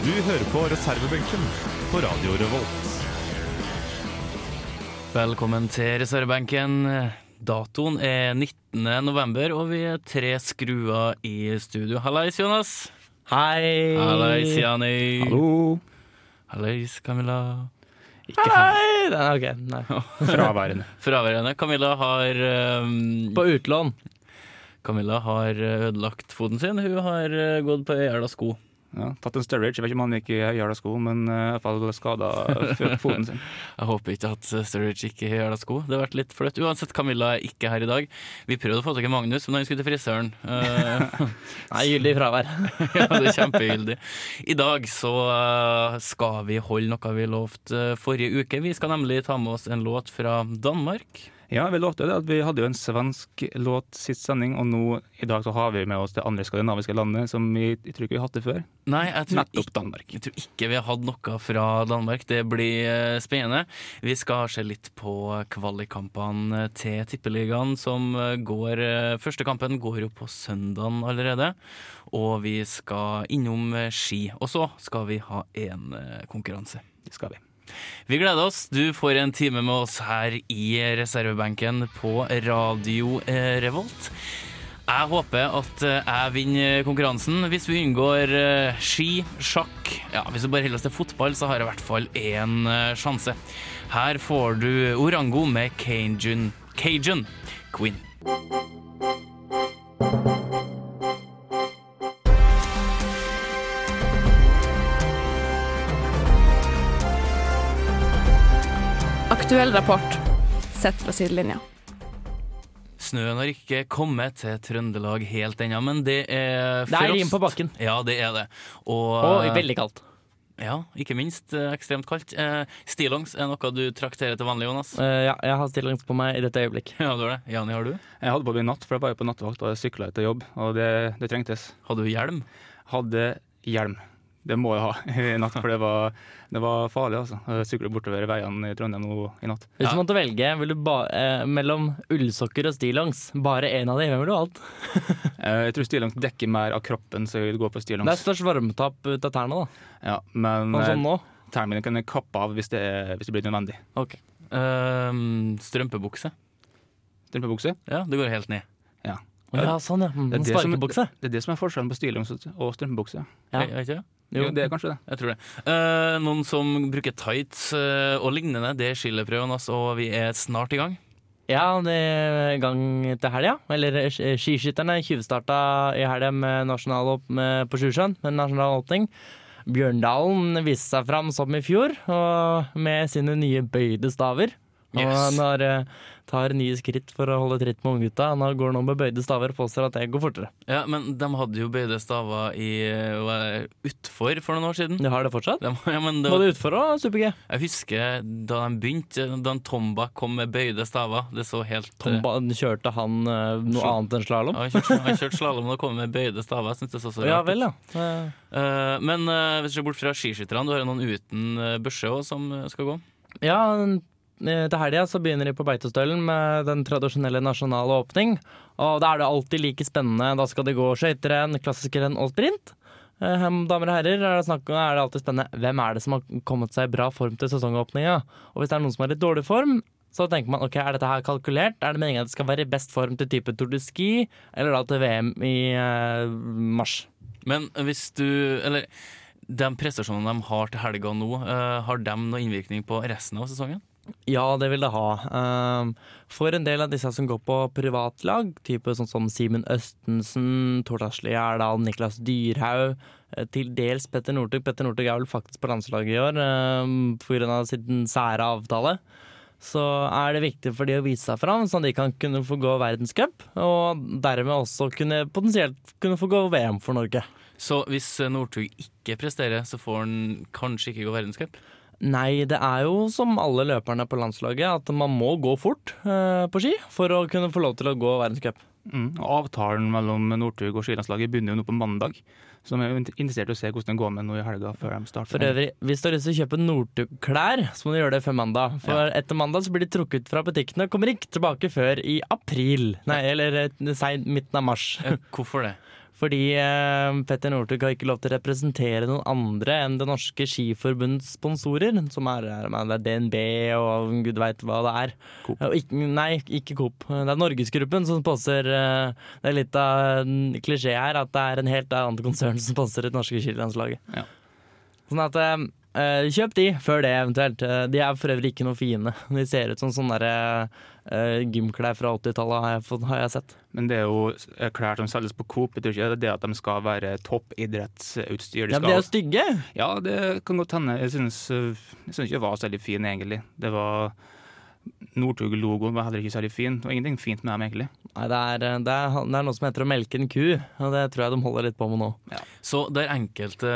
hører på reservebenken på Radio Revolt. Velkommen til reservebenken. Datoen er 19. november, og vi er tre skruer i studio. Hallais, Jonas. Hei! Hallais, Jani. Hallo! Hallais, Camilla. Ikke Hei! Nei, ok, nei. Fraværende. Fraværende. Camilla har um, På utlån. Camilla har ødelagt foten sin. Hun har uh, gått på ei jævla sko. Ja, tatt en Sturridge. Jeg vet ikke om han gikk i jævla sko, men uh, i hvert fall skada foten sin. Jeg håper ikke at Sturridge ikke har jævla sko. Det har vært litt flaut. Uansett, Camilla er ikke her i dag. Vi prøvde å få tak i Magnus, men han skulle til frisøren. Uh, Nei, gyldig fravær. ja, det er kjempegyldig. I dag så uh, skal vi holde noe vi lovte uh, forrige uke. Vi skal nemlig ta med oss en låt fra Danmark. Ja, vi lovte det. at Vi hadde jo en svensk låt sist sending, og nå i dag så har vi med oss det andre skandinaviske landet som vi, jeg tror ikke vi har hatt det før. Nei, jeg tror, Nettopp ikke, Danmark. jeg tror ikke vi har hatt noe fra Danmark. Det blir uh, spennende. Vi skal se litt på kvalikkampene til Tippeligaen som uh, går uh, Første kampen går jo på søndagen allerede. Og vi skal innom ski. Og så skal vi ha én konkurranse. Det skal vi. Vi gleder oss. Du får en time med oss her i reservebenken på Radio eh, Revolt. Jeg håper at eh, jeg vinner konkurransen. Hvis vi unngår eh, ski, sjakk Ja, hvis vi bare holder oss til fotball, så har jeg i hvert fall én sjanse. Her får du Orango med Cajun, Cajun Queen. Aktuell rapport sett fra sidelinja. Snøen har ikke kommet til Trøndelag helt ennå, men det er Det er frost. rim på bakken. Ja, det er det. Og, Og veldig kaldt. Ja, ikke minst eh, ekstremt kaldt. Eh, stillongs er noe du trakterer til vanlig, Jonas? Eh, ja, jeg har stillongs på meg i dette øyeblikk. Ja, du har det. Jani, har du? Jeg hadde på meg natt, for jeg var jo på nattevakt og sykla etter jobb, og det, det trengtes. Hadde du hjelm? Hadde hjelm. Det må jeg ha i natt, for det var, det var farlig, altså. Å Sykle bortover veiene i Trondheim nå i natt. Hvis du måtte velge vil du ba eh, mellom ullsokker og stillongs, bare én av dem, hvem vil du ha valgt? Eh, Jeg tror stillongs dekker mer av kroppen, så jeg vil gå på Det er størst varmetap ut av tærne, da. Ja, men Sånn som eh, nå. tærne mine kan jeg kappe av hvis det, er, hvis det blir nødvendig. Ok. Ehm, strømpebukse? Strømpebukse? Ja, det går helt ned. Ja. Å ja, sånn, ja. Mm, Det er det som- Sparkebukse. Det er det som er forskjellen på stillongs og strømpebukse. Ja. Ja. Vet ikke det? Jo, det er kanskje det. Jeg tror det. Eh, noen som bruker tights eh, og lignende, det er skiløperprøven, altså, og vi er snart i gang. Ja, det er i gang til helga. Eller eh, skiskytterne tjuvstarta i helga med nasjonal opp med, på Sjusjøen, med nasjonal åpning. Bjørndalen viste seg fram som i fjor, og med sine nye bøyde staver. Og Yes. han har, eh, tar nye skritt for å holde tritt med unggutta. Han går nå med bøyde staver og påstår at det går fortere. Ja, Men de hadde jo bøyde staver i uh, utfor for noen år siden. De har det fortsatt? De, ja, men det var, Både utfor og super-G. jeg husker da de begynte, da en Tomba kom med bøyde staver. Det så helt eh, Tomba, kjørte han eh, noe annet enn slalåm? Ja, Han kjørte, kjørte slalåm og kom med bøyde staver. Jeg synes det så så rart Ja ut. vel, ja. Eh, Eh, men uh, hvis du ser bort fra skiskytterne, du har noen uten uh, børse òg som eh, skal gå. Ja, eh, til helga så begynner de på Beitostølen med den tradisjonelle nasjonale åpning. Og da er det alltid like spennende. Da skal det gå skøyterenn, klassikerrenn og sprint. Eh, Damer og herrer, er det, snakk er det alltid spennende hvem er det som har kommet seg i bra form til sesongåpninga. Og hvis det er noen som har litt dårlig form, så tenker man ok, er dette her kalkulert? Er det meningen at det skal være i best form til type Tour de Ski, eller da til VM i eh, mars? Men hvis du Eller de prestasjonene de har til helga nå, eh, har de noe innvirkning på resten av sesongen? Ja, det vil det ha. Um, For en del av disse som går på privatlag, type sånn som Simen Østensen, Tortasli Gjerdal, Niklas Dyrhaug, eh, til dels Petter Northug. Petter Northug er vel faktisk på landslaget i år um, pga. sin sære avtale. Så er det viktig for de å vise seg fram, sånn at de kan kunne få gå verdenscup. Og dermed også kunne potensielt kunne få gå VM for Norge. Så hvis eh, Northug ikke presterer, så får han kanskje ikke gå verdenscup? Nei, det er jo som alle løperne på landslaget, at man må gå fort eh, på ski for å kunne få lov til å gå verdenscup. Mm. Avtalen mellom Northug og skilandslaget begynner jo nå på mandag. Så vi er interessert i å se hvordan det går med nå i helga før de starter. For øvrig, hvis du har lyst til å kjøpe Northug-klær, så må du gjøre det før mandag. For etter mandag så blir de trukket fra butikkene og kommer ikke tilbake før i april. Nei, eller eh, midten av mars. Hvorfor det? Fordi eh, Petter Northug har ikke lov til å representere noen andre enn Det norske skiforbunds sponsorer, som er, er DNB og gud veit hva det er. Ikke, nei, ikke Coop. Det er Norgesgruppen som sponser eh, Det er litt av en klisjé her at det er en helt annet konsern som sponser det norske skilandslaget. Ja. Sånn at eh, Kjøp de før det, eventuelt. Eh, De er for øvrig ikke noe fine. De ser ut som sånne der, eh, gymklær fra 80-tallet, har, har jeg sett. Men det er jo eh, klær som selges på Coop. Betyr ikke det det at de skal være toppidrettsutstyr. De Ja, men de er jo stygge! ja, det kan godt hende. Jeg syns eh, jeg syns ikke det var så veldig fin, egentlig. Det var Northug-logoen var heller ikke særlig fin. Det var ingenting fint med dem, egentlig. Nei, det er, eh, det, er, det er noe som heter å melke en ku, og det tror jeg de holder litt på med nå. Så der enkelte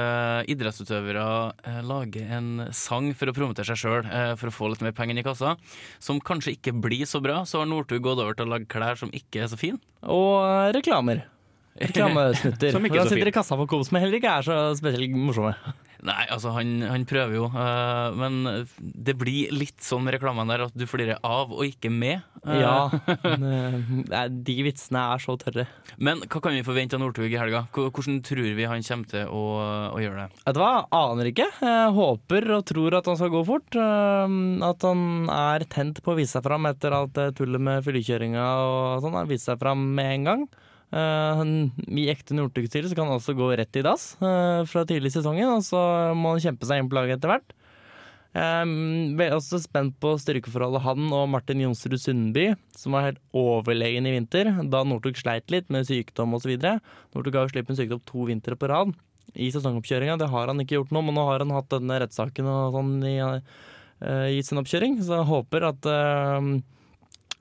idrettsutøvere eh, lager en sang for å promotere seg sjøl, eh, for å få litt mer penger i kassa, som kanskje ikke blir så bra, så har Northug gått over til å lage klær som ikke er så fine. Og eh, reklamer. Reklamesnutter. Som ikke er så sitter i kassa på Coop, som heller ikke er så spesielt morsomme. Nei, altså, han, han prøver jo, Uh, men det blir litt sånn reklamen der at du flirer av og ikke med. Uh. Ja. er- De vitsene er så tørre. Men hva kan vi forvente av Northug i helga? Hvordan tror vi han kommer til å, å gjøre det? Vet du hva, aner ikke. Jeg håper og tror at han skal gå fort. At han er tent på å vise seg fram etter alt tullet med fyllekjøringa og sånn. Han viser seg fram med en gang. Uh, I ekte Northug-stil kan han også gå rett i dass uh, fra tidlig i sesongen, og så må han kjempe seg inn på laget etter hvert. Jeg er også spent på styrkeforholdet han og Martin Jonsrud Sundby, som var helt overlegen i vinter, da Northug sleit litt med sykdom osv. Northug har jo sluppet en sykdom to vintre på rad i sesongoppkjøringa. Det har han ikke gjort nå, men nå har han hatt denne rettssaken og sånn i, eh, i sin oppkjøring, så jeg håper at eh,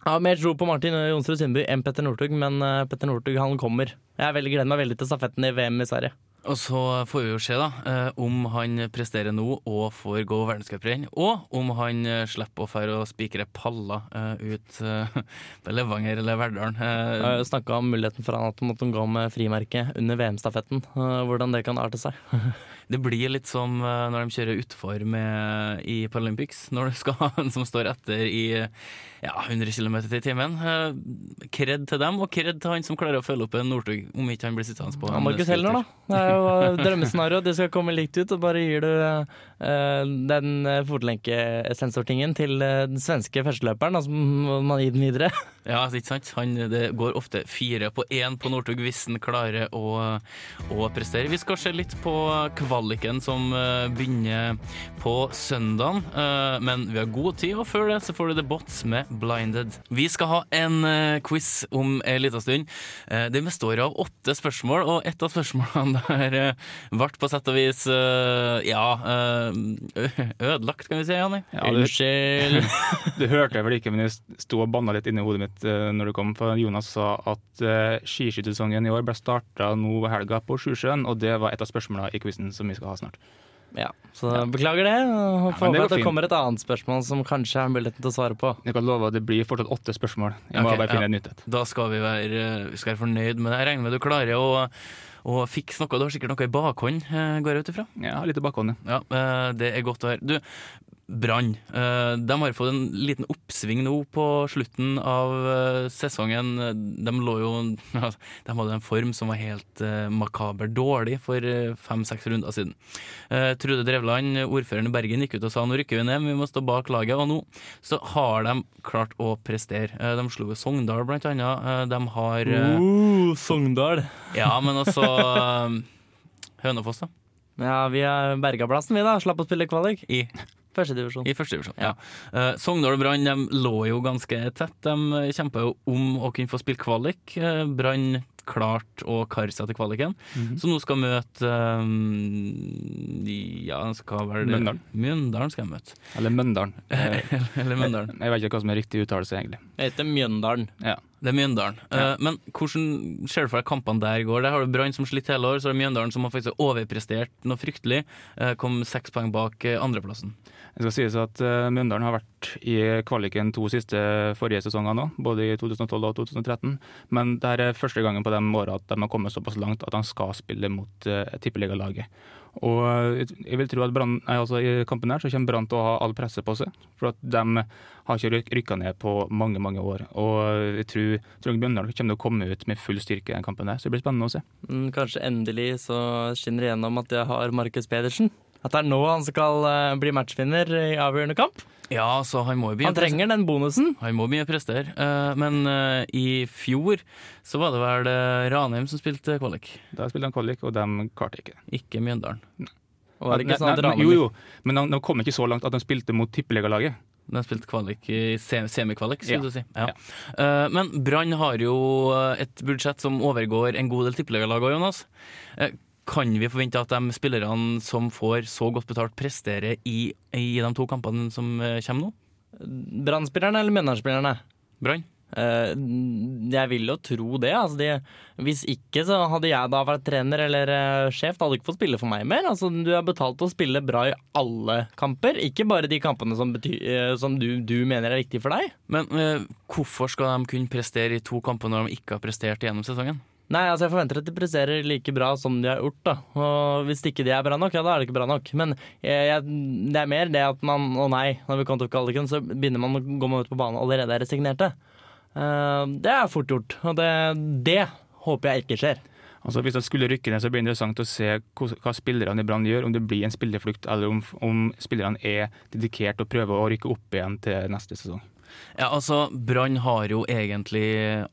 jeg har mer tro på Martin Jonsrud Sundby enn Petter Northug, men eh, Petter Northug han kommer. Jeg er veldig, gleder meg veldig til stafetten i VM i Sverige. Og så får vi jo se da, eh, om han presterer nå og får gå verdenscuprenn, og om han eh, slipper å fære og spikre paller ut på Levanger eller Verdalen. Jeg har snakka om muligheten for han at han måtte gå med frimerke under VM-stafetten. Hvordan det kan arte seg. Det blir litt som eh, når de kjører utfor med, i Paralympics, når du skal ha en som står etter i ja, 100 km i timen. Eh, Kred til dem, og kred til han som klarer å følge opp en Northug, om ikke han blir sittende på Ja, Markus Heller, da. Det er jo drømmescenarioet. drømmescenario. Det skal komme likt ut, og bare gir du eh, den eh, fotlenkesensortingen til eh, den svenske førsteløperen, og så må man gi den videre. Ja, ikke sant? Han, det går ofte fire på én på Northug hvis han klarer å, å prestere. Vi skal se litt på kvaliken som eh, begynner på søndagen, eh, men vi har god tid, og før det så får du The Bots med Blinded. Vi skal ha en eh, quiz om en liten stund. Den består av åtte spørsmål, og et av spørsmålene der eh, ble på sett og vis eh, ja eh, ødelagt, kan vi si, Janne. Ja, du, Unnskyld. du hørte vel ikke, men jeg sto og banna litt inni hodet mitt eh, når du kom. For Jonas sa at uh, skiskyttersesongen i år ble starta nå helga på Sjusjøen, og det var et av spørsmålene i quizen som vi skal ha snart. Ja, så beklager det. Håper det at det kommer et annet spørsmål som kanskje er muligheten til å svare på. Jeg kan love at det blir fortsatt åtte spørsmål. Jeg må okay, bare finne ja. et nytt et. Da skal vi være, vi skal være fornøyd med det. Jeg regner med du klarer å, å fikse noe. Du har sikkert noe i bakhånd, eh, går jeg ut ifra? Ja, litt i bakhånd, ja. Ja, eh, det er godt å høre. Du, Brann. eh, De har fått en liten oppsving nå på slutten av eh, sesongen. De lå jo De hadde en form som var helt eh, makaber dårlig for fem-seks runder siden. Eh, Trude Drevland, ordføreren i Bergen, gikk ut og sa nå rykker vi ned, vi må stå bak laget. Og nå så har de klart å prestere. De slo jo Sogndal, blant annet. De har Uh, Sogndal. Ja, men altså Hønefoss, da. Ja, vi er berga plassen, vi, da. Slapp å spille kvalik. I Førstedivisjon. I første divisjon, ja. Uh, Sogndal og Brann de lå jo ganske tett. De kjempa jo om å kunne få spille kvalik. Uh, Brann klart å karre seg til kvaliken. Mhm. Så nå skal møte um, Ja, den skal vel Mjøndalen. Mjøndalen skal jeg møte. Eller Møndalen. Eller Eller Jeg, Jeg vet ikke hva som er riktig uttalelse, egentlig. Det heter Mjøndalen. Ja. Det er Mjøndalen. Ja. Eh, men hvordan ser du for deg kampene der går? Der har du Brann som sliter hele år, så har du Mjøndalen som har faktisk overprestert noe fryktelig. eh, kom seks poeng bak eh, andreplassen. Det skal sies at Mjøndalen har vært i kvaliken to siste forrige sesonger nå, både i 2012 og 2013. Men det er første gangen på de åra at de har kommet såpass langt at de skal spille mot uh, tippeligalaget. Og jeg vil tro at brand, nei, altså, i kampen her så kommer Brann til å ha all presse på seg. For at de har ikke ryk- rykka ned på mange, mange år. Og jeg tror, Trond Mjøndalen kommer til å komme ut med full styrke i den kampen her, så det blir spennende å se. Mm, Kanskje endelig så skinner det gjennom at jeg har Markus Pedersen. At det er nå han skal eh, bli matchvinner i avgjørende kamp. Ja, så han må jo begynne Han trenger den bonusen. Han må begynne å prestere. Eh, men eh, i fjor så var det vel Ranheim som spilte kvalik, Da spilte han kvalik, og de klarte ikke ikke Mjøndalen. Og var det ikke sånn Nei, nei, jo, jo, men de, de kom ikke så langt at de spilte mot tippeligalaget. De spilte kvalik i semikvalik, skulle Ja. du si. Ja. Ja. men Brann har jo et budsjett som overgår en god del tippeligalag òg, Jonas. Kan vi forvente at de spillerne som får så godt betalt, presterer i, i de to kampene som eh, kommer nå? Brann-spillerne eller Mjøndalen-spillerne? Brann? Eh, jeg vil jo tro det. Altså de, hvis ikke så hadde jeg da vært trener eller eh, sjef. Da hadde du ikke fått spille for meg mer. Altså, du er betalt til å spille bra i alle kamper, ikke bare de kampene som, bety, eh, som du, du mener er viktige for deg. Men uh, hvorfor skal de kunne prestere i to kamper når de ikke har prestert gjennom sesongen? Nei, altså jeg forventer at de presterer like bra som de har gjort. da Og Hvis ikke de er bra nok, ja da er det ikke bra nok. Men jeg, jeg, det er mer det at man Å nei, når vi kommer til kvaliken, så begynner man å gå ut på banen og allerede er resignerte. Uh, det er fort gjort, og det, det håper jeg ikke skjer. Altså Hvis det skulle rykke ned, så blir det interessant å se hva spillerne i Brann gjør. Om det blir en spillerflukt, eller om, om spillerne er dedikert og prøver å rykke opp igjen til neste sesong. Ja, altså, Brann har jo egentlig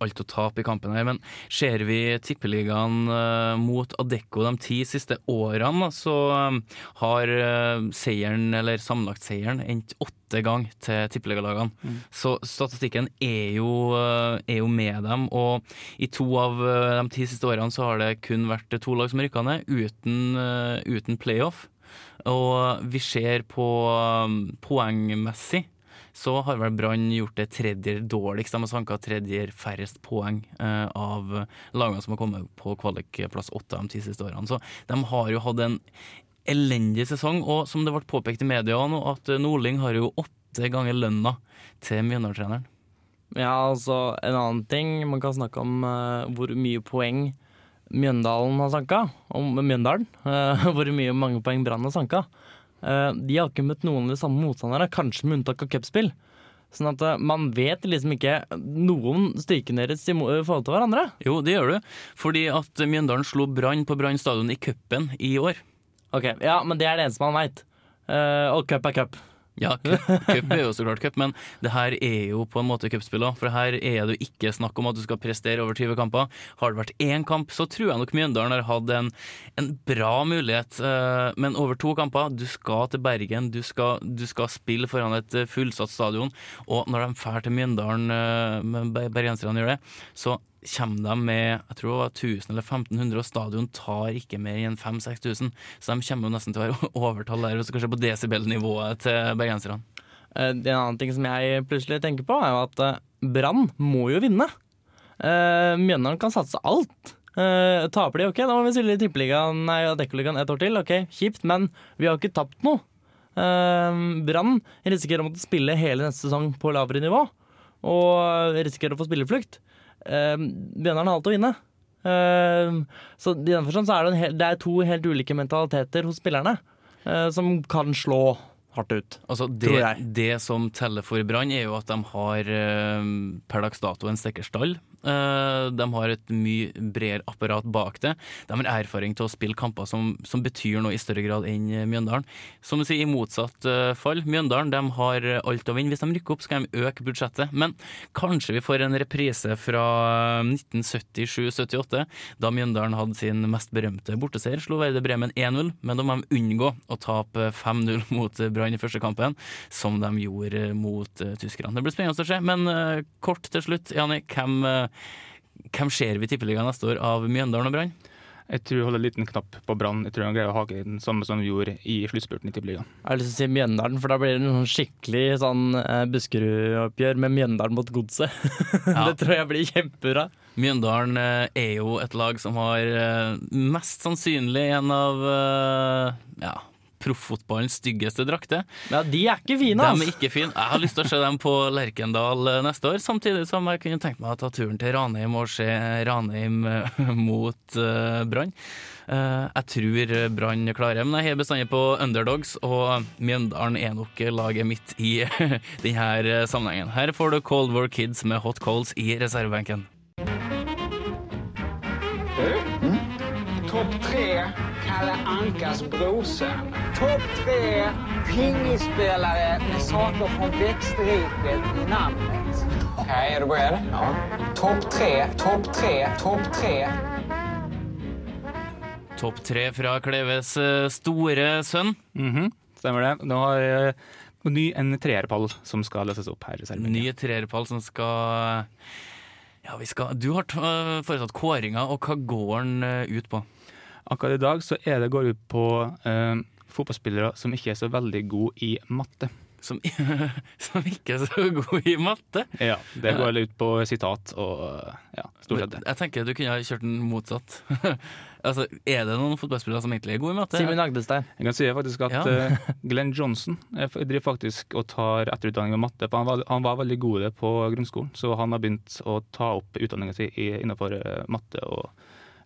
alt å tape i kampen her, men ser vi Tippeligaen eh, mot Adecco de ti siste årene, så eh, har eh, seieren, eller sammenlagtseieren, endt åtte ganger til tippeligalagene. Så statistikken er jo, er jo med dem, og i to av de ti siste årene så har det kun vært to lag som rykka ned, uten, uten playoff. Og vi ser på poengmessig så har vel Brann gjort det tredje dårligst. De har sanka tredje færrest poeng eh, av lagene som har kommet på kvalikplass åtte de ti siste årene. Så de har jo hatt en elendig sesong, og som det ble påpekt i media nå, at Nordling har jo åtte ganger lønna til Mjøndalen-treneren. Ja, altså En annen ting man kan snakke om uh, hvor mye poeng Mjøndalen har sanka. Om Mjøndalen. Uh, hvor mye mange poeng Brann har sanka. Eh, de har ikke møtt noen av de samme motstanderne, kanskje med unntak av cupspill. Sånn at eh, man vet liksom ikke noen styrkene deres i i forhold til hverandre. Jo, det gjør du, fordi at Mjøndalen slo Brann på Brann stadion i cupen i år. Ok, Ja, men det er det eneste man veit. og cup er cup. Ja, cup, er jo så klart cup, men det her er jo på en måte cupspill òg. For her er det jo ikke snakk om at du skal prestere over 20 kamper. Har det vært én kamp, så tror jeg nok Mjøndalen har hatt en, en bra mulighet. eh, Men over to kamper, du skal til Bergen, du skal, du skal spille foran et eh, fullsatt stadion. Og når de drar til Mjøndalen, eh, bergenserne gjør det, så kommer de med jeg tror det var 1000 eller 1500, og stadion tar ikke mer enn 5000-6000. Så de kommer jo nesten til å være overtall der, så kanskje på desibel-nivået til bergenserne. Eh, En annen ting som jeg plutselig tenker på, er jo at eh, Brann må jo vinne. Uh, Mjøndalen kan satse alt. Eh, taper de, ok, da må vi stille i Tippeligaen, nei, Dekkoligaen et år til. Ok, kjipt, men vi har ikke tapt noe. Eh, Brann risikerer å måtte spille hele neste sesong på lavere nivå, og risikerer å få spilleflukt. Uh, Mjøndalen har alt å vinne. Eh, så i den forstand så er det, hel, det er to helt ulike mentaliteter hos spillerne eh, som kan slå hardt ut. Altså det, det som teller for Brann, er jo at de har eh, per dags dato en sterkere stall. Eh, de har et mye bredere apparat bak det. De har erfaring til å spille kamper som, som betyr noe i større grad enn eh, Mjøndalen. Som du sier, i motsatt fall, Mjøndalen de har alt å vinne. Hvis de rykker opp, skal de øke budsjettet. Men kanskje vi får en reprise fra eh, 1977-78, da Mjøndalen hadde sin mest berømte borteseier. Slo Verde Bremen 1-0, men da må de unngå å tape 5-0 mot Brann i første kampen, som de gjorde mot uh, tyskerne. Det blir spennende å se. Men uh, kort til slutt, Jani, hvem, uh, hvem ser vi i Tippeligaen neste år av Mjøndalen og Brann? Jeg tror jeg holder en liten knapp på Brann. Jeg tror han greier å hake den samme som vi gjorde i sluttspurten i Tippeligaen. Jeg har lyst til å si Mjøndalen, for da blir det en skikkelig sånn Buskerud-oppgjør med Mjøndalen mot Godset. Ja. det tror jeg blir kjempebra. Mjøndalen er jo et lag som har mest sannsynlig en av ja, profffotballens styggeste drakter. Ja, de er ikke fine, De altså. er ikke fine. Jeg har lyst til å se dem på Lerkendal eh, neste år, samtidig som jeg kunne tenkt meg å ta turen til Ranheim og se Ranheim eh, mot uh, Brann. Uh, jeg tror Brann klarer men jeg har bestandig på underdogs, og Mjøndalen er nok laget mitt i denne sammenhengen. Her får du Cold War Kids med Hot Coals i reservebenken. Ankas brorson. Topp tre pingisspelare med saker från växtriket i namnet. Okej, är du beredd? Ja. Topp tre, topp tre, topp tre. Topp tre fra Kleves eh, store sønn. Mhm, Stemmer det. Nå har jeg ny en treerpall som skal løses opp her. Ny treerpall som skal Ja, vi skal Du har foretatt kåringa, og hva går den eh, ut på? Akkurat i dag så er det går ut på eh, fotballspillere som ikke er så veldig gode i matte. Som, som ikke er så god i matte? Ja, Det går ut på sitat og ja, stort sett det. Jeg tenker du kunne ha kjørt den motsatt. altså, Er det noen fotballspillere som egentlig er gode i matte? Simen Agdestein. Jeg kan si faktisk at Ja. eh, Glenn Johnson eh, driver faktisk og tar etterutdanning med matte. for Han var, han var veldig god på grunnskolen, så han har begynt å ta opp utdanninga si innenfor eh, matte og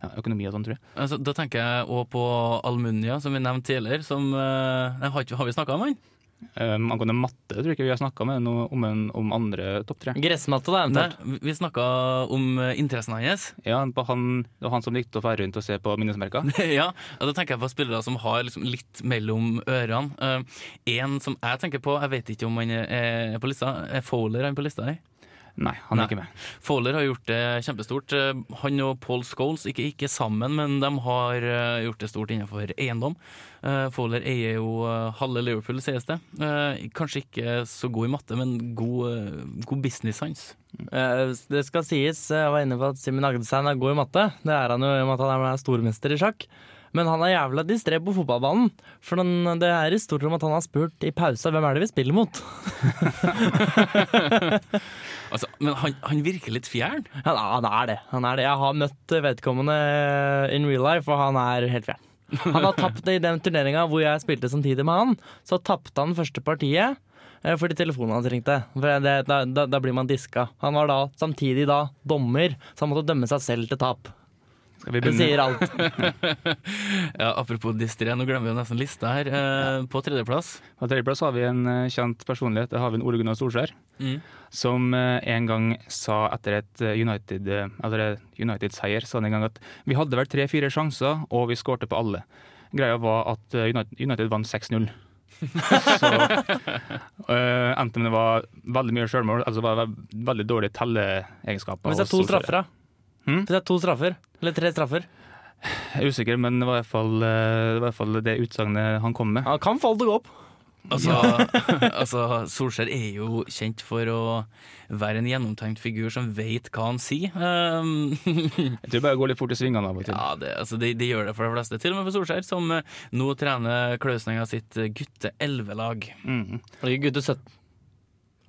ja, økonomi og sånn, tror jeg. Altså, da tenker jeg òg på Almunia, som vi nevnte tidligere. Som, eh, har, ikke- har vi snakka om han? Um, angående matte tror jeg ikke vi har snakka med noe om, en, om andre topp tre. Gressmatte, da, eventuelt. vi- vi snakka om eh, interessen hans. Ja, på han, det var han som likte å fære rundt og se på minnesmerker. ja, og da tenker jeg på spillere som har liksom litt mellom ørene. Eh, en som jeg tenker på, jeg vet ikke om han er er på lista, er Fowler han på lista her? Nei, han er Nei. ikke med. Fowler har gjort det kjempestort. Eh, Han og Paul Scholes, ikke, ikke sammen, men de har eh, gjort det stort innenfor eiendom. Eh, Fowler eier jo halve Liverpool, sies det. Kanskje ikke så god i matte, men god, god business hans. Det skal sies, jeg var inne på at Simen Agdestein er god i matte. Det er han jo i og med at han er stormester i sjakk. Men han er jævla distré på fotballbanen. For den, det er historier om at han har spurt i pausa hvem er det vi spiller mot. Altså, men han, han virker litt fjern. Han, han er det. han er det. Jeg har møtt vedkommende in real life, og han er helt fjern. Han har tapt det i den turneringa hvor jeg spilte samtidig med han. Så tapte han første partiet eh, fordi telefonen hans ringte. For det, da, da, da blir man diska. Han var da samtidig da dommer, så han måtte dømme seg selv til tap. Skal vi Det sier alt. Ja, apropos distré, nå glemmer vi jo nesten lista her. Eh, På tredjeplass. På tredjeplass har vi en eh, kjent personlighet. Det har vi en Ole Gunnar Solskjær. Mm. Som eh, en gang sa etter et eh, United, eller United-seier sa han en gang at vi hadde vel tre-fire sjanser, og vi skårte på alle. Greia var at United, United vant 6-0. Så uh, enten det var veldig mye sjølmål, altså var det veldig dårlige telleegenskaper. Hvis det er to straffer, da. Hmm? Hvis det er to straffer, eller tre straffer. Jeg er usikker, men det var i hvert fall eh, det, var i hvert fall det utsagnet han kom med. Han kan falle til å gå opp. Altså, altså, Solskjær er jo kjent for å være en gjennomtenkt figur som vet hva han sier. Um, Jeg tror bare det går litt fort i svingene av og til. ja, det, altså, det, det gjør det for de fleste. Til og med for Solskjær, som eh, nå trener Klausninga sitt eh, gutte 11-lag. Mm. Var det ikke gutte 17?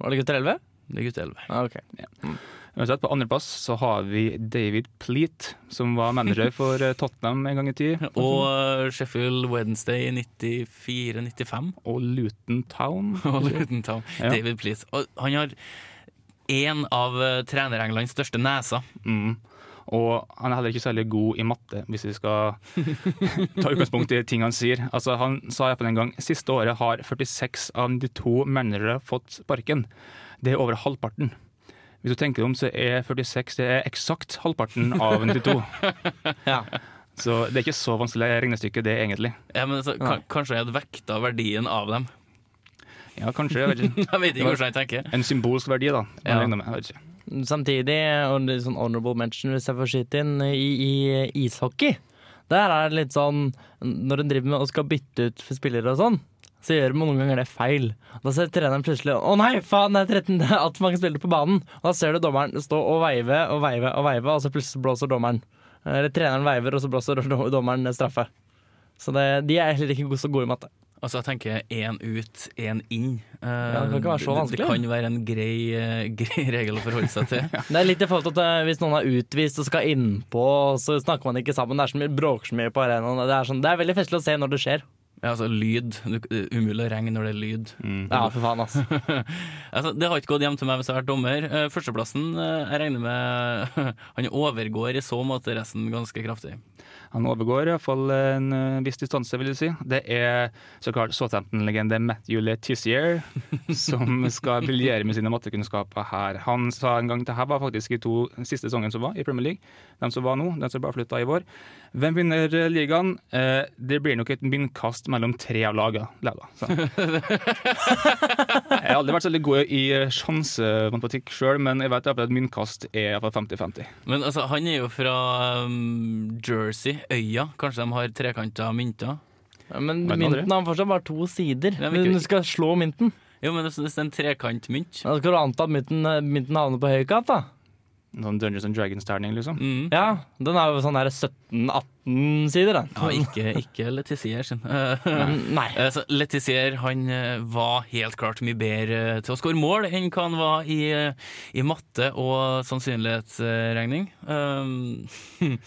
Var det gutter 11? Det er gutte 11. Ah, ok. Uansett, på andreplass så har vi David Pleat, som var manager for eh, Tottenham en gang i tid. Og eh, Sheffield Wednesday 94-95. Og Luton Town. Og Luton Town. Ja. David Pleat. Og han har en av eh, trener-Englands største neser. Mm. Og han er heller ikke særlig god i matte, hvis vi skal ta utgangspunkt i ting han sier. Altså, han sa iallfall en gang siste året har 46 av 92 managere fått sparken. Det er over halvparten. Hvis du tenker deg om, så er 46 det er eksakt halvparten av 92. Ja. Så det er ikke så vanskelig regnestykke, det, egentlig. Ja, men så, kan, kanskje jeg hadde vekta verdien av dem. Ja, kanskje. Jeg vet ikke. Jeg vet ikke hvordan jeg tenker. En symbolsk verdi, da. Ja. med. Jeg vet ikke. Samtidig, og det er sånn honorable mention hvis jeg får skyte inn, i, i ishockey. Der er det litt sånn Når en driver med og skal bytte ut for spillere og sånn, så gjør man noen ganger det feil. Da ser treneren plutselig Å nei, faen, det er 13, det er altfor mange spillere på banen. Og da ser du dommeren stå og veive og veive og veive, og så plutselig blåser dommeren. Eller treneren veiver, og så blåser dommeren straffe. Så det, de er heller ikke så gode i matte. Altså, jeg tenker én ut, én inn. Uh, Ja, det kan ikke være så vanskelig. Det kan være en grei, uh, grei regel å forholde seg til. Det er litt i forhold til at uh, hvis noen er utvist og skal innpå, så snakker man ikke sammen. Det er så mye, bråker så mye på arenaen. Det er, sånn, det er veldig festlig å se når det skjer. Ja, altså lyd. Du, er umulig å regne når det er lyd. Ja, for faen, altså. altså, det har ikke gått hjem til meg hvis jeg har vært dommer. Eh, Førsteplassen, eh, jeg regner med Han overgår i så måte resten ganske kraftig. Han overgår iallfall en eh, viss distanse, vil jeg si. Det er så klart Southampton-legende Matthew Letizier som skal briljere med sine mattekunnskaper her. Han sa en gang det her var faktisk i to siste sesongene som var i Premier League. De som var nå, de som bare flytta i vår. Hvem vinner eh, ligaen? Eh, det blir nok et myntkast mellom tre av lagene. Jeg har aldri vært så veldig god i sjansematematikk sjøl, men jeg vet at myntkast er i 50-50. Men altså, han er jo fra um, Jersey, øya. Kanskje de har trekanta mynter? Ja, Men mynten har fortsatt bare to sider. Ja, men ikke- Du skal slå mynten. Jo, men hvis hvis det er en trekantmynt Da skal du anta at mynten, mynten havner på høykant, da. Sånn Dungeons and Dragons-terning, liksom. mm. Ja, den er jo sånn der 17-18 sider, den. Ja, ikke, ikke Letizier sin. Nei. Eh, Letizier han eh, var helt klart mye bedre til å skåre mål enn hva han var i, eh, i matte og sannsynlighetsregning. Um,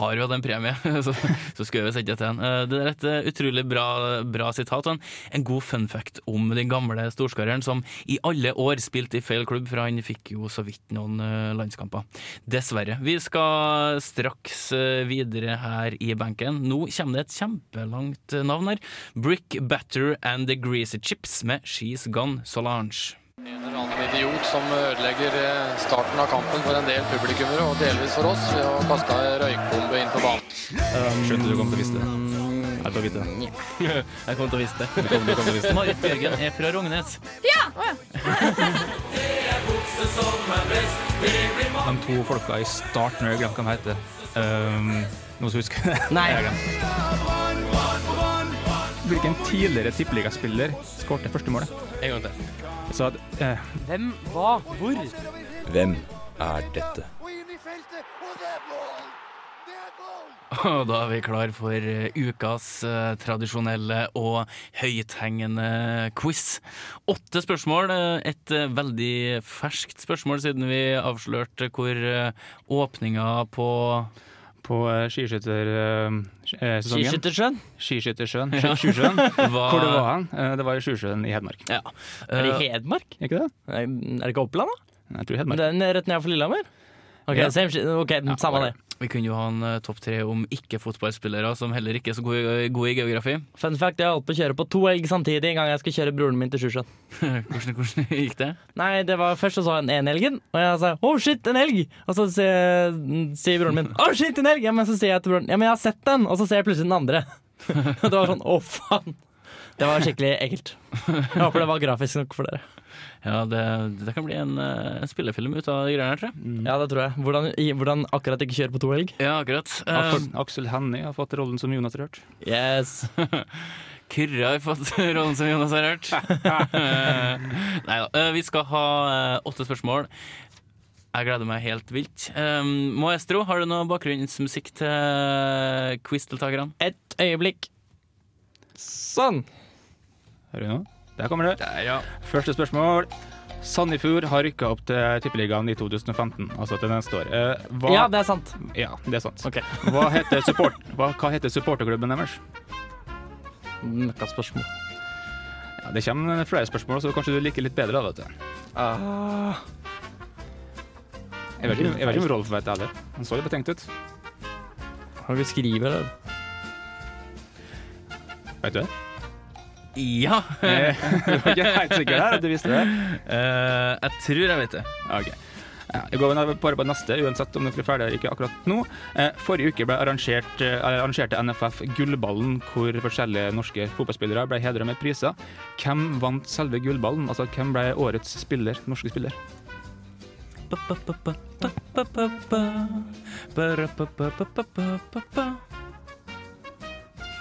har jo hatt en premie, så, så skulle vi sette til han. Det er et utrolig bra, bra sitat. En, en god fun fact om den gamle storskareren som i alle år spilte i feil klubb, for han fikk jo så vidt noen landskamper. Dessverre. Vi skal straks videre her i benken. Nå kommer det et kjempelangt navn her. Brick Batter and The Greasy Chips med She's Gone Solange. En eller annen idiot som ødelegger eh, starten av kampen for en del publikummere, og delvis for oss, ved å kaste ei røykbombe inn på banen. Skjønte du kom til å vise det. Jeg tar vite det. Jeg kom til å vise det. Marit Bjørgen er fra Rognes. De to folka i starten, jeg har glemt hva de heter. Um, noen som husker det? Nei. Hvilken tidligere tippeligaspiller skåret første målet? En gang til. Så at, eh, Hvem, hva, hvor? Hvem er dette? Og da er vi klar for eh, ukas eh, tradisjonelle og høythengende quiz. Åtte spørsmål. eh, Et eh, veldig ferskt spørsmål siden vi avslørte hvor eh, åpninga på på eh, skiskyttersesongen Skiskyttersjøen? Skiskyttersjøen. Sjusjøen. Hvor det var han? Eh, Det var i Sjusjøen i Hedmark. Ja. Er det Eh, i Hedmark? Ikke det? Er er det ikke Oppland, da? Jeg tror Hedmark. det er rett ned for Lillehammer? Ok, Ja. same okay ok, samme det. Vi kunne jo ha en uh, topp tre om ikke-fotballspillere som heller ikke er så gode, gode i geografi. Fun fact, jeg holdt på å kjøre på to elg samtidig en gang jeg skulle kjøre broren min til Sjusjøen. hvordan, hvordan gikk det? Nei, det var først så han en elgen, og jeg sa 'oh shit, en elg'. Og så sier, sier broren min 'oh shit, en elg'. Ja, men så sier jeg til broren 'ja, men jeg har sett den', og så ser jeg plutselig den andre. det var sånn 'å, faen'. Det var skikkelig ekkelt. Jeg håper det var grafisk nok for dere. Ja, det, det kan bli en, eh, en spillefilm ut av de greiene her, tror jeg. Ja, det tror jeg. Hvordan, i, hvordan akkurat ikke kjøre på to helg? Ja, akkurat. Eh, Aksel Hennie har fått rollen som Jonas Rørt. Yes. Kyrre har fått rollen som Jonas har hørt. Nei da. eh, Vi skal ha eh, åtte spørsmål. Jeg gleder meg helt vilt. Um, Maestro, har du noe bakgrunnsmusikk til quiz-deltakerne? Et øyeblikk. Sånn. Hører du nå? Der kommer det. Første spørsmål. Sandefjord har rykka opp til Tippeligaen i 2015, altså til neste år. Eh, hva, Ja, det er sant. Ja, det er sant. Ok. Hva heter, support, hva, hva heter supporterklubben deres? Møkkaspørsmål. Ja, det kommer flere spørsmål, så kanskje du liker litt bedre av du. Ah. Jeg vet ikke jeg vet ikke om Rolf vet det heller. Han så litt betenkt ut. Har du skriver det? Vet du det? Ja! Eh, Du var ikke helt sikker der, at du visste det? Uh, jeg tror jeg vet det. Ok. Ja, jeg går bare på neste, uansett om dere er ferdige eller ikke akkurat nå. Eh, forrige uke ble arrangert, eh, arrangerte NFF Gullballen, hvor forskjellige norske fotballspillere ble hedret med priser. Hvem vant selve gullballen? Altså, hvem ble årets spiller, norske spiller? Jeg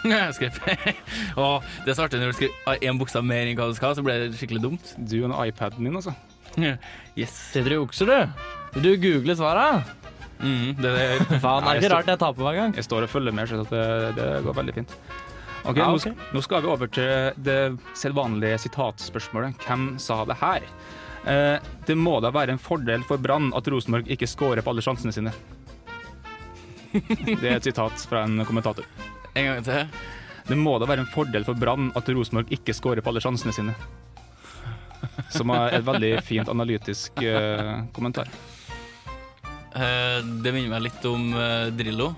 skrev Å, det er så artig når du skriver én bokstav mer enn hva du skal, så blir det skikkelig dumt. Du og iPaden din, altså. Yes. Sitter du og jukser, du? Vil du google svara? Mm, det er Faen, er det ikke rart jeg taper hver gang? Jeg står og følger med, så det, det går veldig fint. Okay, Ja, nå, nå skal vi over til det sedvanlige sitatspørsmålet. Hvem sa det her? Eh, det må da være en fordel for Brann at Rosenborg ikke scorer på alle sjansene sine. Det er et sitat fra en kommentator. En gang til. Det må da være en fordel for Brann at Rosenborg ikke scorer på alle sjansene sine. Som er et veldig fint analytisk uh, kommentar. Uh, det minner meg litt om uh, Drillo.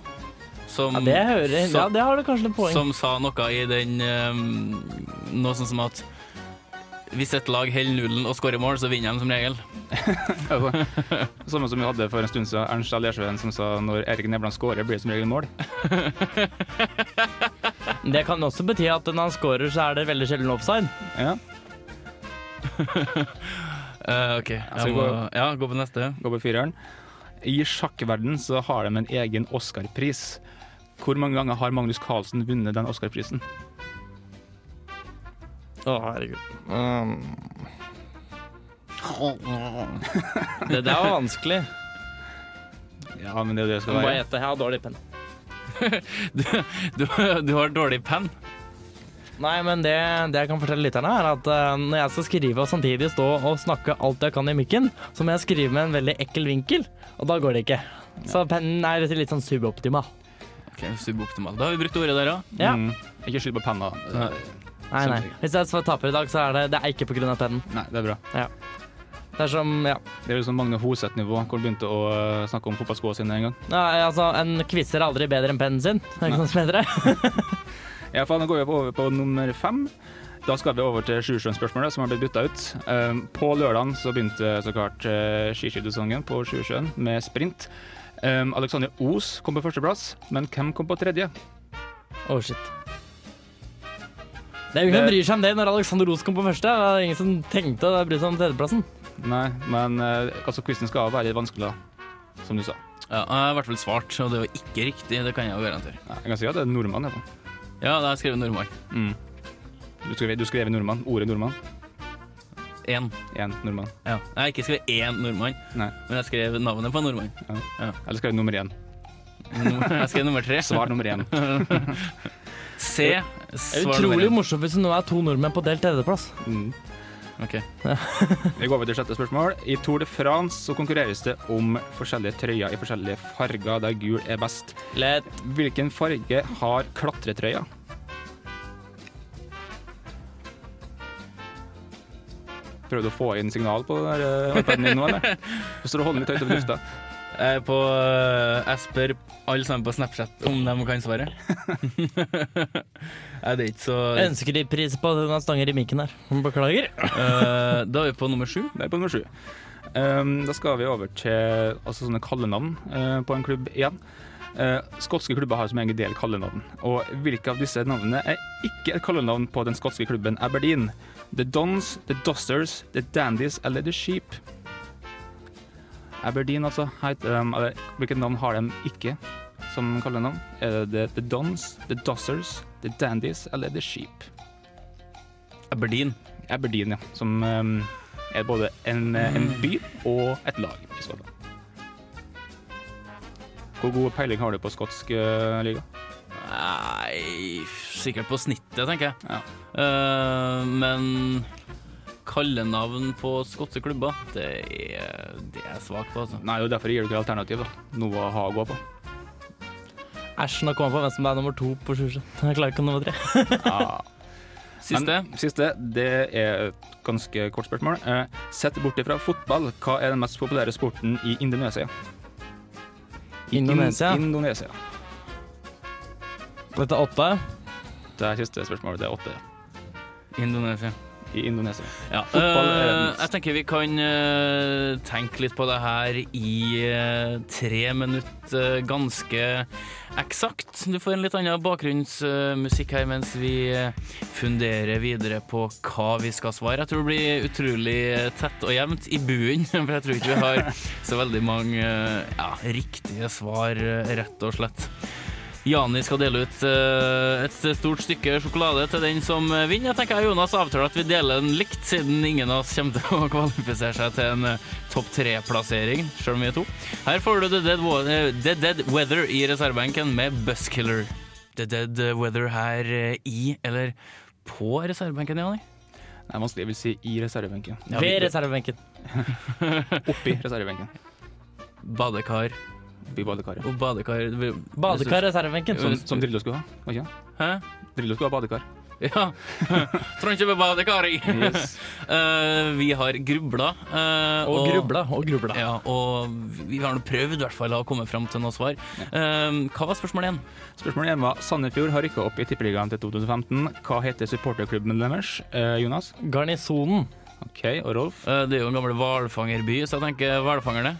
Som, Ja, det hører Ja, det har du kanskje et poeng. som sa noe i den Noe sånn som at hvis et lag holder nullen og skårer mål, så vinner de som regel. Samme som vi hadde for en stund siden, Ernst Alersjøen som sa når Erik Nevland skårer, blir det som regel mål. Det kan også bety at når han skårer, så er det veldig sjelden offside. Ja, uh, OK. Jeg må, ja, gå på neste. Gå på fireren. I sjakkverden så har de en egen Oscar-pris. Hvor mange ganger har Magnus Carlsen vunnet den Oscar-prisen? Å, herregud. Um. Det der var vanskelig. Ja, men det er jo det det skal bare være. gjette. Jeg har dårlig penn. Du, du, du har dårlig penn. Nei, men det, det jeg kan fortelle lytterne, er at eh, når jeg skal skrive og samtidig stå og snakke alt jeg kan i mikken, så må jeg skrive med en veldig ekkel vinkel, og da går det ikke. Så pennen er litt sånn suboptimal. Ok, Suboptimal. Da har vi brukt ordet der òg. Ja. Mm, ikke skyld på penna. Nei, Nei. Hvis jeg svarer taper i dag, så er det, det er ikke pga. pennen. Nei, det er bra. Det er som ja. Det er jo sånn Magne Hoseth-nivå, hvor han begynte å uh, snakke om fotballskoene sine en gang. Nei, altså, En quizer er aldri bedre enn pennen sin. Det er ikke noe som heter det. Ja, faen, Nå går vi over på nummer fem. Da skal vi over til Sjusjøen-spørsmålet, som har blitt bytta ut. Um, på lørdagen så begynte så klart uh, skiskyttersesongen på Sjusjøen med sprint. Um, Alexander Os kom på førsteplass, men hvem kom på tredje? Oh, shit. Det er jo ingen som bryr seg om det når Alexander Roos kom på første. Det er ingen som tenkte å bry seg om tredjeplassen. Nei, men uh, altså, quizen skal være litt vanskelig, da. Som du sa. Ja, jeg har i hvert fall svart, og det var ikke riktig. Det kan jeg jo garantere. Ja, jeg kan si at det er nordmann. jeg hvert. Ja, da har jeg skrevet nordmann. Mm. Du skrev, du skrev nordmann. Ordet nordmann. Én. Én nordmann. Ja. Jeg har ikke skrevet én nordmann, Nei. men jeg skrev navnet på en nordmann. Eller skrev nummer én. Jeg skrev nummer tre. Svar nummer én. C. Det er utrolig morsomt hvis det nå er to nordmenn på delt tredjeplass. Mm. Ok. Vi går over til sjette spørsmål. I Tour de France så konkurreres det om forskjellige trøyer i forskjellige farger, der gul er best. Lett. Hvilken farge har klatretrøya? Prøvde å få inn signal på eh, iPaden din nå, eller? Du står og holder den litt høyt over lufta. Jeg, er på, eh, jeg spør alle sammen på Snapchat om de kan svare. jeg er ikke så Jeg ønsker de pris på at hun stanger i mikken her. Beklager. uh, Da er vi på nummer sju. Det er på nummer sju. Um, da skal vi over til altså, sånne kallenavn uh, på en klubb igjen. Uh, skotske klubber har som egen del kallenavn. Og hvilke av disse navnene er ikke et kallenavn på den skotske klubben Aberdeen? The Dons, The Dosters, The Dandies eller The Sheep? Aberdeen, altså. Heter de, eller, hvilket navn har de ikke som kallenavn? Er det The, the Dons, The Dossers, The Dandies eller The Sheep? Aberdeen. Aberdeen, ja. Som um, er både en, eh, en by og et lag. i så fall. Hvor god peiling har du på skotsk uh, liga? Nei, sikkert på snittet, tenker jeg. Ja. Uh, men kallenavn på skotske klubber, det er, det er jeg på, altså. Nei, og Derfor gir du ikke alternativ. da. Noe å ha å gå på. Æsj, nå kom jeg på hvem som er nummer to på Sjusjøen. Jeg klarer ikke nummer tre. Ja. Siste. Men, siste, det er et ganske kort spørsmål. Eh, sett bort ifra fotball, hva er den mest populære sporten i Indonesia? I Indonesia? In Indonesia. Dette er åtte. Det er siste spørsmålet. Det er åtte Indonesia. I Indonesia. Ja. Eh, jeg tenker vi kan uh, tenke litt på det her i uh, tre minutter, ganske eksakt. Du får en litt annen bakgrunnsmusikk her mens vi funderer videre på hva vi skal svare. Jeg tror det blir utrolig tett og jevnt i buen, for jeg tror ikke vi har så veldig mange ja, riktige svar, rett og slett. Jani skal dele ut eh, et stort stykke sjokolade til den som eh, vinner. Jeg tenker jeg Jonas avtaler at vi deler den likt, siden ingen av oss kommer til å kvalifisere seg til en eh, topp tre-plassering, selv om vi er to. Her får du The Dead, The Dead Weather i reservebenken med Buskiller. The Dead Weather her i, eller på reservebenken, Jani? Nei, vanskelig, jeg vil si i reservebenken. Ja, Ved reservebenken. Oppi reservebenken. Badekar Oppi badekaret. og badekar Badekar er reservebenken. Som, som Drillo skulle ha, var ikke det? Hæ? Drillo skulle ha badekar. Ja. Trond kjøper badekar. Yes. Eh, vi har grubla. Uh, Og grubla og grubla. Ja, og vi har nå prøvd i hvert fall å komme fram til noe svar. Uh, hva var spørsmålet igjen? Spørsmålet igjen var Sandefjord har rykka opp i Tippeligaen til 2015. Hva heter supporterklubben deres? Jonas? Garnisonen. OK, og Rolf? Det er jo en gammel hvalfangerby, så jeg tenker hvalfangerne.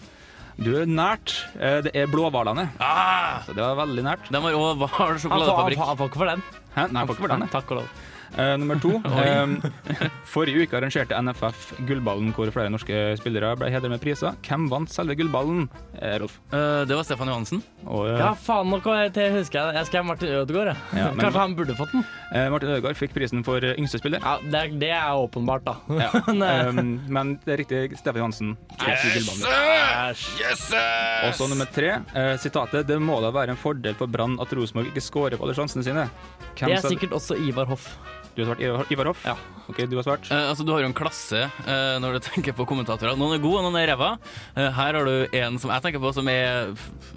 Du er nært. Eh, det er Blåhvalene. Ah! Så det var veldig nært. De har òg hval Han får, han, sjokoladefabrikk. han får ikke for den. Hæ? Nei, faktisk for den. Takk og lov. Eh, nummer to. eh, forrige uke arrangerte NFF Gullballen, hvor flere norske spillere ble hedret med priser. Hvem vant selve Gullballen? Eh, Rolf. Uh, det var Stefan Johansen. Og, uh, Ja, faen, nok, til husker jeg Jeg skrev Martin Ødegaard, jeg. Ja, men- Kanskje han burde fått den? eh, Martin Ødegaard fikk prisen for yngste spiller. Ja, det, er- det er åpenbart, da. Ja. Men, Um, men det er riktig. Stefan Johansen. Yes! Og så nummer tre. Eh, sitatet 'Det må da være en fordel for Brann at Rosenborg ikke scorer på alle sjansene sine'. Hvem det er sikkert også Ivar Hoff. Du har svart Ivar, Hoff? Ja. Ok, du har svart. Eh, altså, du har jo en klasse eh, når du tenker på kommentatorer. Noen er gode, og noen er ræva. Eh, her har du en som jeg tenker på som er,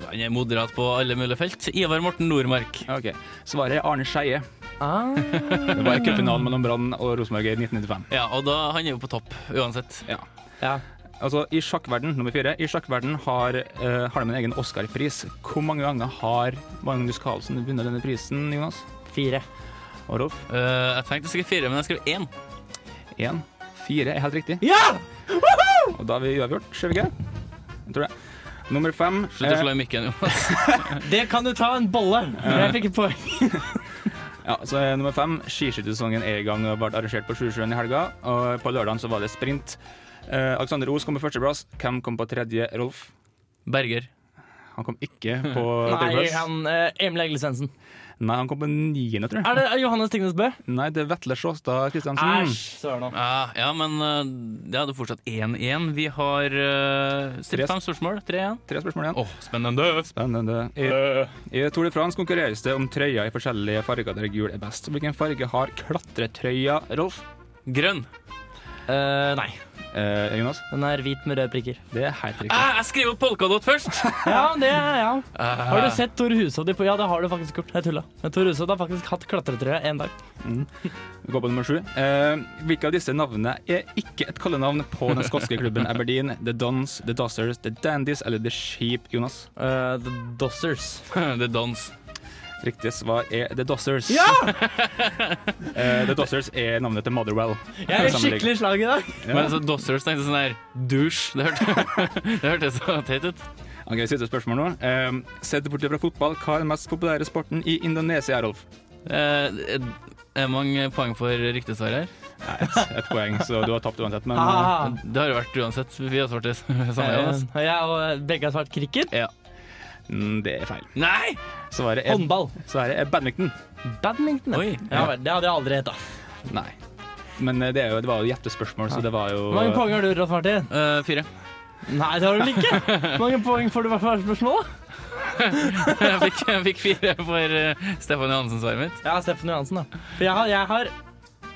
han er moderat på alle mulige felt. Ivar Morten Nordmark. Ok, Svaret er Arne Skeie. Ah. Det var cupfinalen mellom Brann og Rosenborg i 1995. Ja, og da, han er jo på topp uansett. Ja. Ja. Altså, I sjakkverden, nummer fire, i sjakkverden har, eh, har de en egen Oscar-pris. Hvor mange ganger har Magnus Carlsen vunnet denne prisen, Jonas? Fire. Og Rolf? Uh, jeg tenkte å skrive fire, men jeg skrev én. Én. Fire er helt riktig. Ja! Og da er vi uavgjort, ser vi ikke? Jeg tror det. Nummer fem Slutt å eh, slå i mikken, Jonas. Det kan du ta en bolle. Jeg fikk et poeng. Ja, så er nummer fem. Skiskyttersesongen er i gang og ble arrangert på Sjusjøen i helga. Og på lørdagen så var det sprint. Eh, Alexander Os kom på førsteplass. Hvem kom på tredje? Rolf? Berger. Han kom ikke på Nei, tredjeplass. han eh, Emil Egil Svendsen. Nei, han kom på niende, tror jeg. Er det Johannes Tingnes Bø? Nei, det er Vetle Sjåstad Kristiansen. Æsj, søren òg. Ja, ja, men ja, det er fortsatt 1-1. Vi har uh, stilt fem spørsmål. 3-1. Tre spørsmål igjen. Åh, spennende. Spennende. I, I Tour de France konkurreres det om trøya i forskjellige farger der gul er best. Hvilken farge har klatretrøya, Rolf? Grønn. Uh, nei. Eh, Jonas? Den er hvit med røde prikker. Det er helt riktig. Ah, jeg skriver polkadott først! Ja, det er ja. Ah. Har du sett Tor Hushovd på Ja, det har du faktisk gjort. Jeg tulla. Men Tore Hushovd har faktisk hatt klatretrøye en dag. Vi går på nummer sju. Eh, hvilke av disse navnene er ikke et kallenavn på den skotske klubben Aberdeen? The Dons, The Dossers, The Dandies eller The Sheep, Jonas? Uh, the Dossers. the dans. Riktig svar er The Dossers. Ja! uh, The Dossers er navnet til Motherwell. Jeg er skikkelig slag i dag. Ja. Men altså, Dossers tenkte sånn der Douche. Det hørte- så teit ut. Ok, Siste spørsmål nå. Uh, Sett bort fra fotball, hva er den mest populære sporten i Indonesia, Rolf? Uh, er mange poeng for riktig svar her? Nei, et, et poeng, så du har tapt uansett. Men Ah. Det har jo vært uansett. Vi har svart det samme. Ja. jeg og begge har svart cricket. mm, det er feil. Nei! Svaret er, Håndball. svaret er badminton. Badminton. Oi. Ja, vel, det hadde jeg aldri heta. Nei. Men eh, det, er jo, det var jo gjettespørsmål, så det var jo Hvor mange poeng har du, Rolf Martin? Uh, fire. Nei, det har du vel ikke. Hvor mange poeng får du hvert fall spørsmål? jeg, fikk, jeg fikk fire for uh, Stefan Johansen-svaret mitt. Ja, Stefan Johansen, da. For jeg har, jeg har,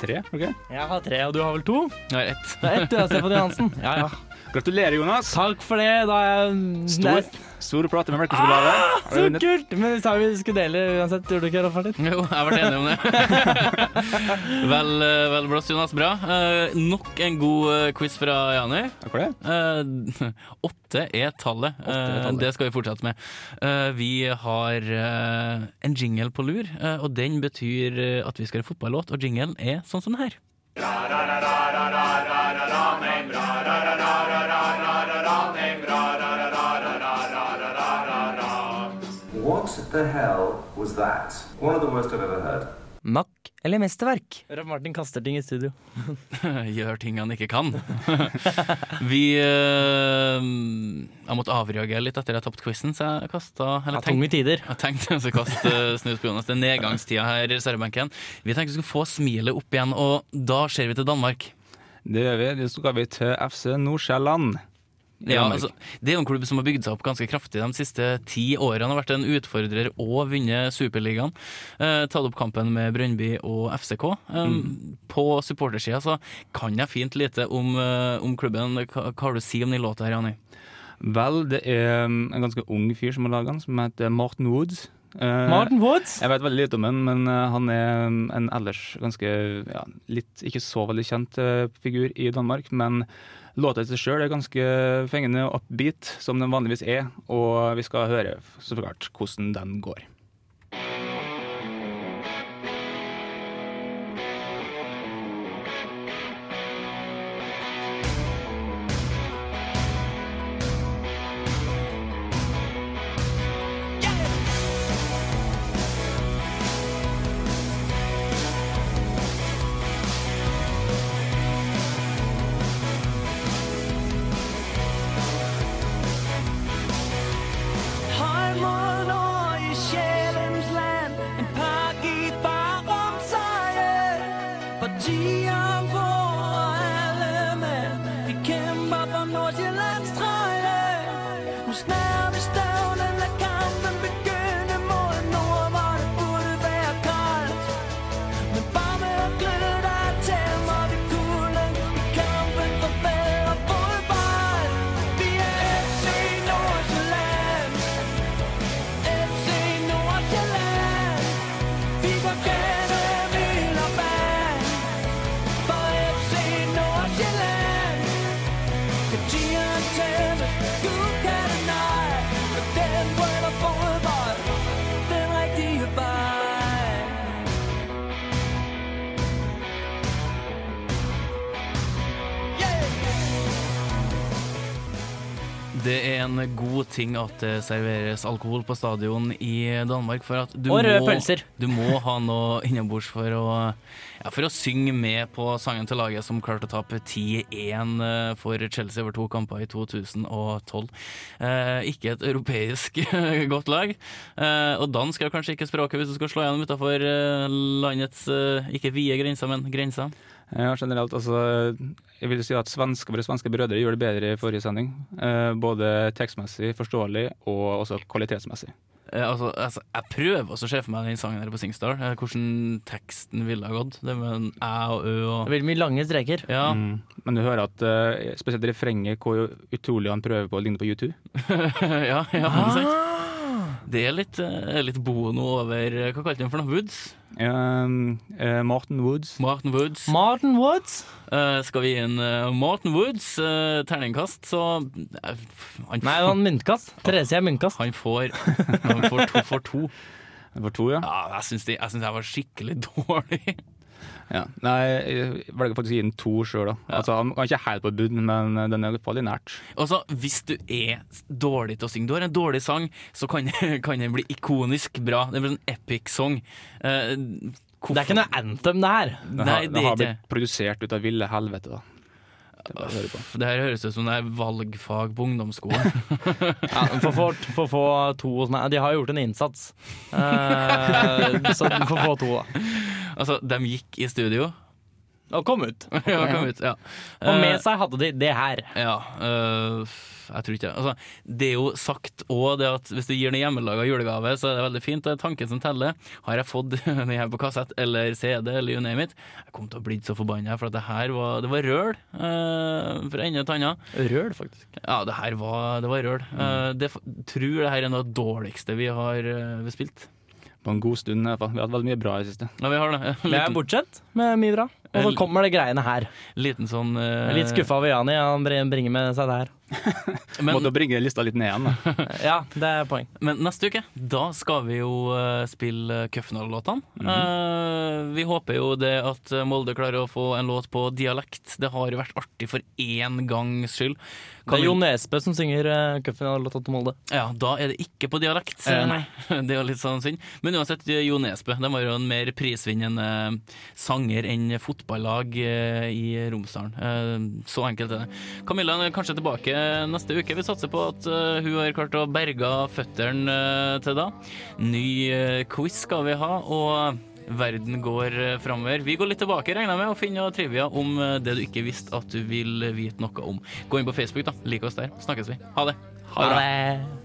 tre. ok? jeg har tre, og du har vel to? Jeg har ett. Det er ett, du har Steffen Johansen. Ja, ja. Gratulerer, Jonas. Takk for det. Da er jeg Stor, det stor plate med melkesjokolade. Ah, Så vunnet? kult! Men vi sa vi skulle dele uansett. Gjorde du ikke, Rolf Martin? Jo, jeg har vært enig om det. vel, eh, vel blåst, Jonas. Bra. Eh, nok en god eh, quiz fra Jani. Takk for det. Eh, åtte er tallet. Åtte er Eh, tallet. det skal vi fortsette med. Eh, vi har eh, en jingle på lur, eh, og den betyr eh, at vi skal ha fotballåt, og jinglen er sånn som den her. What the hell was that? One of the worst I've ever heard. Makk, eller mesterverk? Raff Martin kaster ting i studio. Gjør ting han ikke kan. Vi har Jeg måtte avreagere litt etter jeg tapte quizen, så jeg kasta Ja, tunge tider. Jeg tenkte jeg kaste snus på Jonas. Det er nedgangstida her i reservebenken. Vi tenkte vi skulle få smilet opp igjen, og da ser vi til Danmark. Det gjør vi. Nå skal vi til FC Nordsjælland. Ja, altså, det er jo en klubb som har bygd seg opp ganske kraftig de siste ti årene. Har vært en utfordrer og vunnet Superligaen. Eh, tatt opp kampen med Brøndby og FCK. Eh, Mm. På supportersida så kan jeg fint lite om, eh, om klubben. Hva, hva har du å si om den låta her, Jani? Vel, det er um, en ganske ung fyr som har laga den, som heter Martin Woods. Uh, Martin Woods? Jeg vet veldig lite om han, men uh, han er um, en ellers ganske ja, litt ikke så veldig kjent uh, figur i Danmark. Men låta i seg sjøl er ganske fengende og upbeat, som den vanligvis er. Og vi skal høre så klart hvordan den går. Ting at det serveres alkohol på stadion i Danmark. For at du, Og røde må, pølser. du må ha noe innabords for, ja, for å synge med på sangen til laget som klarte å tape 10-1 for Chelsea over to kamper i 2012. Eh, ikke et europeisk godt lag. Eh, og dansk er kanskje ikke språket hvis du skal slå gjennom utafor eh, landets eh, ikke vide grenser, men grenser. Ja, generelt, altså Jeg vil si at svenske, våre svenske brødre gjør det bedre i forrige sending. Eh, både tekstmessig, forståelig og også kvalitetsmessig. Eh, altså, altså, jeg prøver også å se for meg den sangen her på Singstar, eh, hvordan teksten ville ha gått. Det med en æ og ø og Det blir mye lange streker. Ja. Mm. Men du hører at eh, spesielt refrenget, hvor utrolig han prøver på å ligne på U2. ja, ja, ah! Det litt, eh, litt bono over eh, Hva kalte den for noe? Woods? Um, uh, Martin Woods. Martin Woods. Martin Woods? Uh, skal vi gi en eh, Martin Woods terningkast, så han, Nei, det var en myntkast. Therese er myntkast. han får, han får to for to. For to, ja. Ja, jeg syns jeg, jeg var skikkelig dårlig. Ja. Nei, jeg velger faktisk å gi den to sjøl. Ja. Altså, han er ikke helt på bunn, men eh, den er fall nært. Altså, Hvis du er dårlig til å synge, du har en dårlig sang, så kan, kan den bli ikonisk bra. Det blir en epic song. Eh, Det er ikke noe anthem, det her. Den Nei, har, det den er har blitt produsert ut av ville helvete, da. Det er her høres ut som det er valgfag på ungdomsskolen. Ja, for, for, for få to Nei, De har gjort en innsats. Eh, så du får få to, da. Altså, de gikk i studio. Og kom ut. ja, kom ut, ja. Og med Eh, seg hadde de det her. Ja, øh, jeg tror ikke altså, Det er jo sagt òg det at hvis du gir en hjemmelaga julegave, så er det veldig fint. Det er tanken som teller. Har jeg fått den her på kassett eller CD eller you name it, jeg kom til å bli så forbanna, for at det her var, det var røl øh, fra ende til annen. Røl, faktisk. Ja, det her var, det var røl. Eh, det, tror det her er noe av det dårligste vi har uh, spilt. På en god stund, i hvert fall. Vi har hatt veldig mye bra i det siste. Ja, vi har det. Ja. jeg er bortsett med mye bra. Og så kommer det greiene her. Liten sånn eh, er litt skuffa over Jani, han bringer med seg det her. Men, Måtte bringe lista litt ned igjen, da. Ja, det er poeng. men neste uke, da skal vi jo eh, spille cupfinalelåtene. -hmm. uh, vi håper jo det at Molde klarer å få en låt på dialekt. Det har jo vært artig for én gangs skyld. Det er Jo Nesbø som synger uh, cupfinalelåta til Molde. Ja, da er det ikke på dialekt. Eh, nei. Det er jo litt sånn synd. Men uansett, Jo Nesbø de var jo en mer prisvinnende sanger enn fotballag eh, i Romsdalen. Eh, Så enkelt er det. Camilla er kanskje tilbake neste uke. Vi satser på at eh, hun har klart å berge føttene til da. Ny quiz skal vi ha. og Verden går framover. Vi går litt tilbake regner jeg med, og finner trivia om det du ikke visste at du vil vite noe om. Gå inn på Facebook, da. Lik oss der. Snakkes vi. Ha det. Ha det.